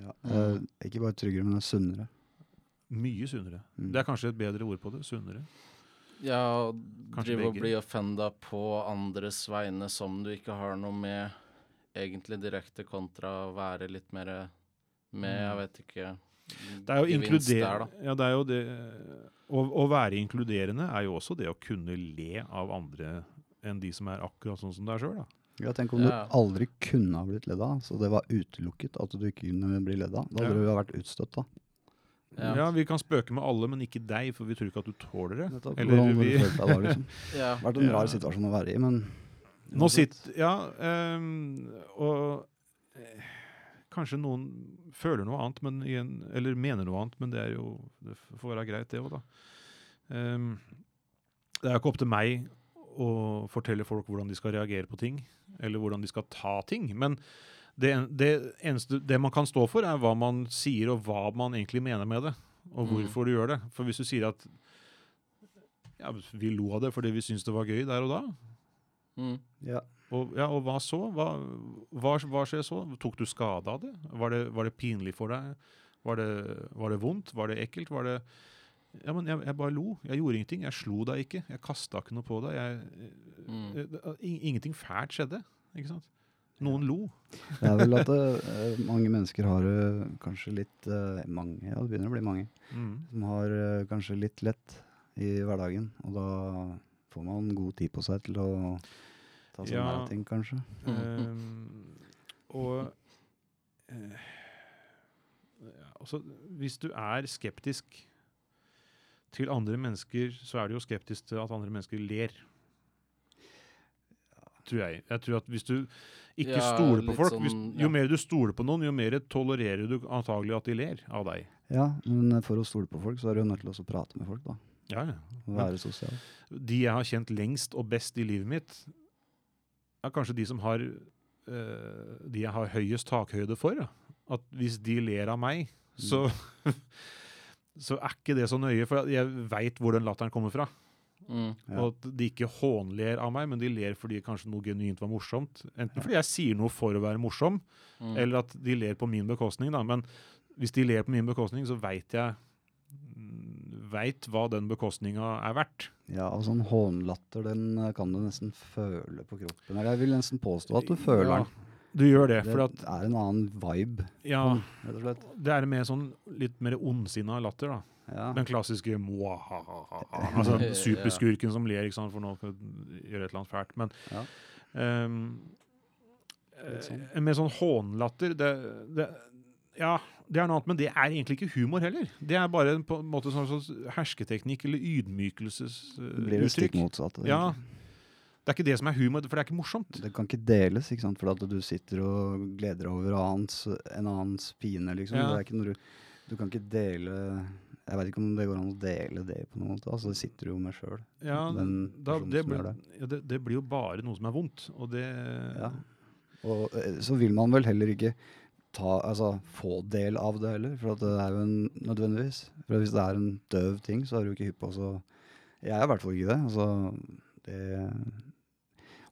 Ja. Eh, ikke bare tryggere, men sunnere. Mye sunnere. Mm. Det er kanskje et bedre ord på det. Sunnere. Ja, å drive og bli offenda på andres vegne som du ikke har noe med egentlig direkte, kontra å være litt mer med, jeg vet ikke Mm. Det er jo inkluder... der. Ja, det er jo det å, å være inkluderende er jo også det å kunne le av andre enn de som er akkurat sånn som deg sjøl. Ja, tenk om Ja. du aldri kunne ha blitt ledd av, så det var utelukket at du ikke kunne bli ledd av. Da Ja. hadde du vært utstøtt, da. Ja. Ja. vi kan spøke med alle, men ikke deg, for vi tror ikke at du tåler det. Nettopp. Eller Hvordan vi- du deg da, liksom? [LAUGHS] Ja. Vært en Ja. rar situasjon å være i, men Nå sitter Ja, um, og eh, kanskje noen føler noe annet, men igjen, eller mener noe annet, men det er jo Det får være greit, det òg, da. Um, det er jo ikke opp til meg å fortelle folk hvordan de skal reagere på ting, eller hvordan de skal ta ting. Men det, det eneste det man kan stå for, er hva man sier, og hva man egentlig mener med det. Og Mm. hvorfor du gjør det. For hvis du sier at ja, vi lo av det fordi vi syntes det var gøy der og da, Mm. ja. Og, ja, og hva så? Hva, hva, hva skjer så? Tok du skade av det? Var det, var det pinlig for deg? Var det, var det vondt? Var det ekkelt? Var det Ja, men jeg, jeg bare lo. Jeg gjorde ingenting. Jeg slo deg ikke. Jeg kasta ikke noe på deg. Jeg, Mm. jeg, in- ingenting fælt skjedde. Ikke sant? Noen lo. Det er vel at eh, mange mennesker har det kanskje litt eh, Mange, ja, det begynner å bli mange. Mm. Som har eh, kanskje litt lett i hverdagen. Og da får man god tid på seg til å ta sånne Ja. ting, kanskje. Ehm, og uh, ja, altså, Hvis du er skeptisk til andre mennesker, så er du jo skeptisk til at andre mennesker ler. Tror jeg. Jeg tror at Hvis du ikke Ja, stoler på folk hvis, sånn, Jo ja. mer du stoler på noen, jo mer tolererer du antagelig at de ler av deg. Ja, men for å stole på folk, så er du jo nødt til å prate med folk, da. Ja, ja. Være sosial. de jeg har kjent lengst og best i livet mitt, er kanskje de som har eh, De jeg har høyest takhøyde for. Ja. At hvis de ler av meg, så [LAUGHS] Så er ikke det så nøye, for jeg veit hvor den latteren kommer fra. Mm. Og at de ikke hånler av meg, men de ler fordi kanskje noe genuint var morsomt. Enten fordi jeg sier noe for å være morsom, Mm. eller at de ler på min bekostning. Da. Men hvis de ler på min bekostning, så veit jeg Veit hva den bekostninga er verdt. Ja, og sånn hånlatter, den eh, kan du nesten føle på kroppen. Eller jeg vil nesten påstå at du føler Ja, den. Du gjør det, Det for at er en annen vibe, Ja, rett og slett. det er mer sånn litt mer ondsinna latter, da. Ja. Den klassiske mwahaha. [LAUGHS] Altså superskurken som ler ikke sant, for nå skal gjøre et eller annet fælt. Men Ja. um, sånn. eh, med sånn hånlatter det, det, Ja, det er noe annet, men det er egentlig ikke humor heller. Det er bare en, på en måte sånn slags hersketeknikk eller ydmykelsesuttrykk. Blir det stikk motsatte. Ja. Det er ikke det som er humor, for det er ikke morsomt. Det kan ikke deles, ikke sant? for at du sitter og gleder deg over annens, en annens pine. liksom. Ja. Det er ikke noe du, du kan ikke dele Jeg vet ikke om det går an å dele det på noen måte. altså Det sitter jo med sjøl. Ja, da, det, blir, gjør ja, det, det blir jo bare noe som er vondt, og det Ja. Og eh, så vil man vel heller ikke ta, altså, få del av det heller, for at det er jo en nødvendigvis. For hvis det er en døv ting, så er du ikke hypp på så Jeg er i hvert fall ikke det. altså det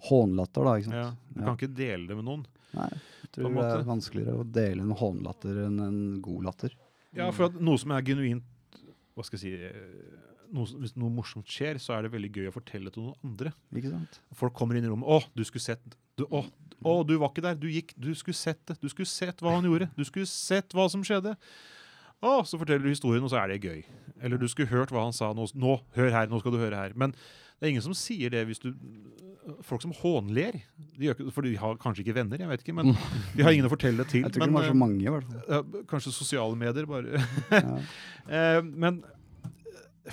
Hånlatter, da. ikke sant? Ja, du Ja. kan ikke dele det med noen. Nei, jeg tror det er vanskeligere å dele en hånlatter enn en god latter. Ja, for at noe som er genuint Hva skal jeg si eh, noe, Hvis noe morsomt skjer, så er det veldig gøy å fortelle til noen andre. Ikke sant? Folk kommer inn i rommet 'Å, du skulle sett du, å, å, du var ikke der. Du gikk. Du skulle sett det. Du skulle sett hva han gjorde. Du skulle sett hva som skjedde.' Å, så forteller du historien, og så er det gøy. Eller du skulle hørt hva han sa. Nå, nå, hør her, nå skal du høre her. Men det er ingen som sier det hvis du Folk som hånler. De ikke, for de har kanskje ikke venner, jeg vet ikke. Men [LAUGHS] de har ingen å fortelle det til. Jeg tror ikke det var så eh, mange, i hvert fall. kanskje sosiale medier, bare. Ja. [LAUGHS] Eh, men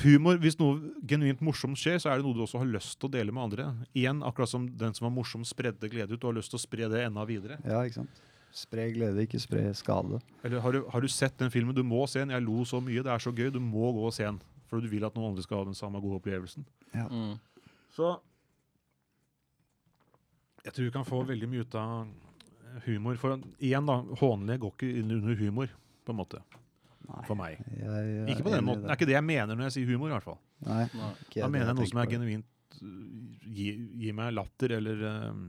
humor, Hvis noe genuint morsomt skjer, så er det noe du også har lyst til å dele med andre. Igjen, akkurat som den som var morsom, spredde glede ut. Du har lyst til å spre det enda videre. Ja, ikke sant. Spre glede, ikke spre skade. Eller har du, har du sett den filmen? Du må se den. Jeg lo så mye. Det er så gøy. Du må gå og se den. For du vil at noen andre skal ha den samme gode opplevelsen. Mm. Så jeg tror vi kan få veldig mye ut av humor. For igjen, da, hånlige går ikke inn under humor, på en måte. Nei. For meg. Jeg, jeg Ikke på den måten. Det er ikke det jeg mener når jeg sier humor, i hvert fall. Nei, Nei. Da mener jeg noe som er genuint gir gi, meg latter, eller uh,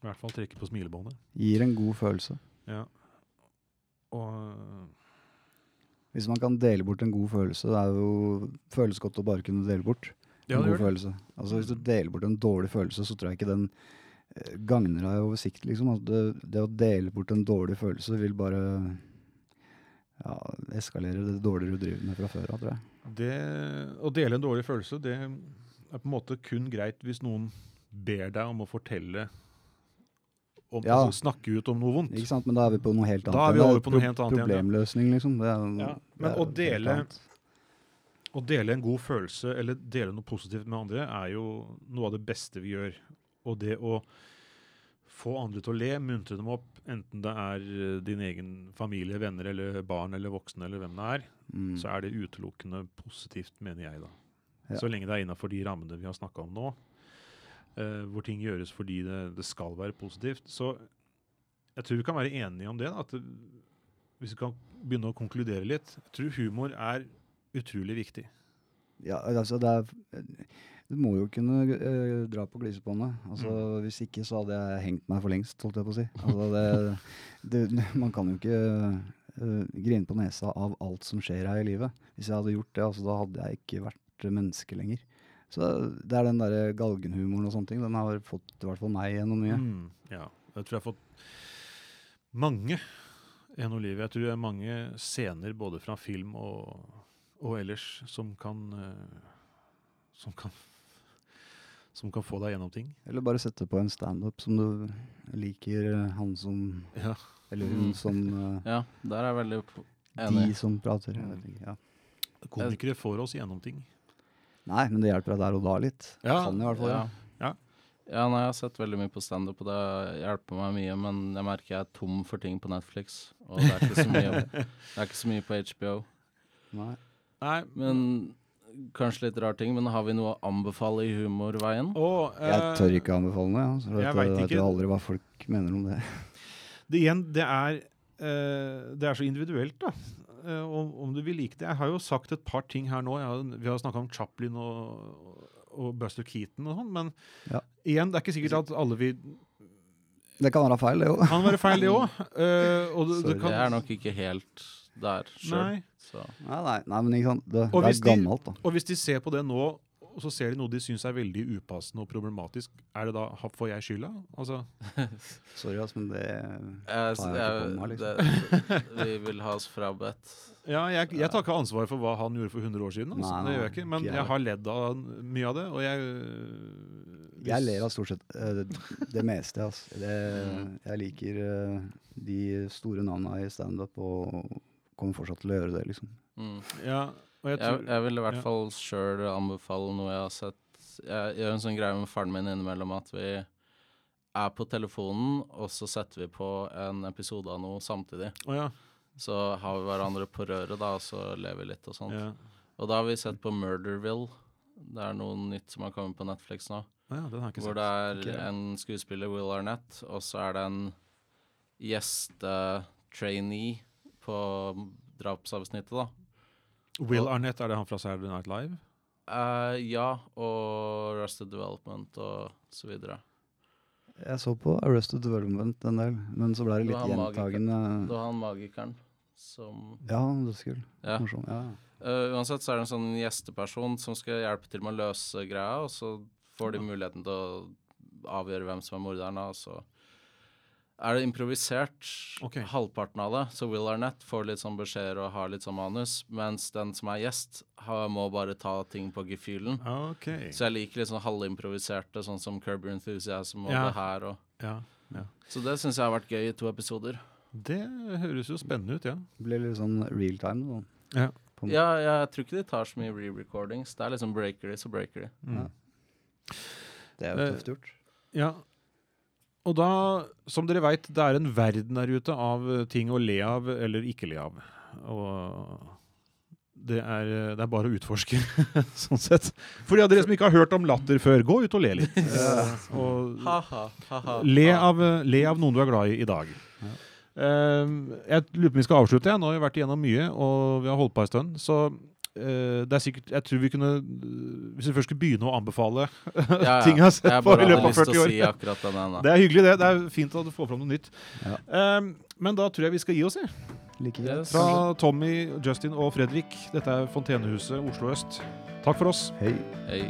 i hvert fall trekker på smilebåndet. Gir en god følelse. Ja. Og Hvis man kan dele bort en god følelse, det er jo føles godt å bare kunne dele bort en ja, god følelse. Altså Hvis du deler bort en dårlig følelse, så tror jeg ikke den eh, gagner deg over sikt. Liksom. Altså, det, det å dele bort en dårlig følelse vil bare ja, eskalerer det dårligere du driver med fra før av, tror jeg. Det, å dele en dårlig følelse, det er på en måte kun greit hvis noen ber deg om å fortelle om, Ja. altså, Snakke ut om noe vondt. Ikke sant? Men da er vi på noe helt annet. Da er vi over på noe helt annet igjen. Problemløsning, liksom. Det er, Ja, men det er å dele- Å dele en god følelse eller dele noe positivt med andre er jo noe av det beste vi gjør. Og det å få andre til å le, muntre dem opp, enten det er eh, din egen familie, venner eller barn eller voksne eller hvem det er, Mm. så er det utelukkende positivt, mener jeg da. Ja. Så lenge det er innafor de rammene vi har snakka om nå, uh, hvor ting gjøres fordi det, det skal være positivt. Så jeg tror vi kan være enige om det. Da, at det, hvis vi kan begynne å konkludere litt. Jeg tror humor er utrolig viktig. Ja, altså det er Du må jo kunne eh, dra på glisebåndet. Altså, Mm. Hvis ikke så hadde jeg hengt meg for lengst, holdt jeg på å si. [LAUGHS] Altså, det, det, [LAUGHS] man kan jo ikke uh, grine på nesa av alt som skjer her i livet. Hvis jeg hadde gjort det, altså, da hadde jeg ikke vært menneske lenger. Så det er den derre galgenhumoren og sånne ting. Den har fått i hvert fall meg gjennom mye. Mm, ja. Jeg tror jeg har fått mange gjennom livet. Jeg tror det er mange scener både fra film og, og ellers som kan eh, som kan som kan få deg gjennom ting. Eller bare sette på en standup som du liker, eh, han som Ja. Eller hun Mm. som eh, Ja, der er jeg veldig enig. De som prater. Jeg vet ikke, ja. Komikere får oss gjennom ting. Nei, men det hjelper deg der og da litt. Ja, kan i hvert fall Ja. Ja. Ja, nei, jeg har sett veldig mye på standup, og det hjelper meg mye, men jeg merker jeg er tom for ting på Netflix. Og det er ikke så mye, [LAUGHS] det er ikke så mye på HBO. Nei. Nei, Men kanskje litt rar ting, men har vi noe å anbefale i humorveien? og, Jeg eh, tør ikke anbefale noe, ja, så jeg jeg vet vet jo aldri hva folk mener om det. [LAUGHS] Det, igjen, det er, eh, det er så individuelt, da. Eh, om, om du vil like det. Jeg har jo sagt et par ting her nå. Jeg har, vi har snakka om Chaplin og, og Buster Keaton og sånn, men Ja. igjen, det er ikke sikkert at alle vil Det kan være feil, det òg. Kan være feil, det òg. [LAUGHS] og det, er nok ikke helt der sjøl. Nei. Så Nei, nei, nei, men ikke sant. Det, det er gammelt, da. Og hvis de ser på det nå, og så ser de noe de syns er veldig upassende og problematisk, er det da, får jeg skylda? Altså, [LAUGHS] Sorry, ass, men det tar jeg ikke på meg, liksom. det, vi vil ha oss frabedt. ja, jeg, jeg tar ikke ansvar for hva han gjorde for 100 år siden. Altså. Nei, det gjør jeg ikke. Men ikke jeg jeg har ledd av mye av det, og jeg hvis... Jeg ler av stort sett det, det meste, altså. Det, [LAUGHS] Mm. jeg liker eh, de store navna i standup og kommer fortsatt til å gjøre det, liksom. Mm. Ja, og jeg Jeg, tror jeg vil i hvert ja. fall sjøl anbefale noe jeg har sett. Jeg gjør en sånn greie med faren min innimellom at vi er på telefonen, og så setter vi på en episode av noe samtidig. Oh, ja. Så har vi hverandre på røret, da, og så lever vi litt og sånt. Ja. Og da har vi sett på Murderville. Det er noe nytt som har kommet på Netflix nå. Oh, ja, den har ikke Hvor sett. det er okay. en skuespiller, Will Arnett, og så er det en gjestetrainee på drapsavsnittet, da. Will Arnett, er det han fra Saturday Night Live? Uh, ja, og Rusted Development og så videre. Jeg så på Arrested Development en del, men så ble det litt han gjentagende. Det var han magikeren som Ja, dødskul. Ja. Morsom. Ja. Uh, uansett så er det en sånn gjesteperson som skal hjelpe til med å løse greia, og så får de muligheten til å avgjøre hvem som er morderen, og så er det improvisert, okay. halvparten av det. Så Will Arnett får litt sånn beskjeder og har litt sånn manus, mens den som er gjest, har, må bare ta ting på gefühlen. Okay. Så jeg liker litt sånn halvimproviserte, sånn som Curb Enthusiasm og Ja. det her. Og. Ja, ja. Så det syns jeg har vært gøy i to episoder. Det høres jo spennende ut, ja. Det blir litt sånn real time. Da. Ja. Ja, jeg tror ikke de tar så mye re-recordings. Det er liksom breaker de, så breaker de. Mm. Det er jo Eh, tøft gjort. Ja. Og da, som dere veit, det er en verden der ute av eh, ting å le av eller ikke le av. Og det er, det er bare å utforske, [LAUGHS] sånn sett. For de av dere som ikke har hørt om latter før, gå ut og le litt. [LAUGHS] Eh, og Ha-ha, ha-ha. le av, le av noen du er glad i i dag. Eh, jeg lurer på om vi skal avslutte. Nå har vi vært igjennom mye, og vi har holdt på en stund. Så eh, det er sikkert Jeg tror vi kunne Hvis vi først skulle begynne å anbefale [LAUGHS] Ja, ja. ting jeg har sett Jeg på i løpet av 40 år. si den. Det er hyggelig, det. Det er fint at du får fram noe nytt. Ja. Um, men da tror jeg vi skal gi oss, jeg. Like. Yes. Fra Tommy, Justin og Fredrik. Dette er Fontenehuset Oslo øst. Takk for oss. Hei. Hei.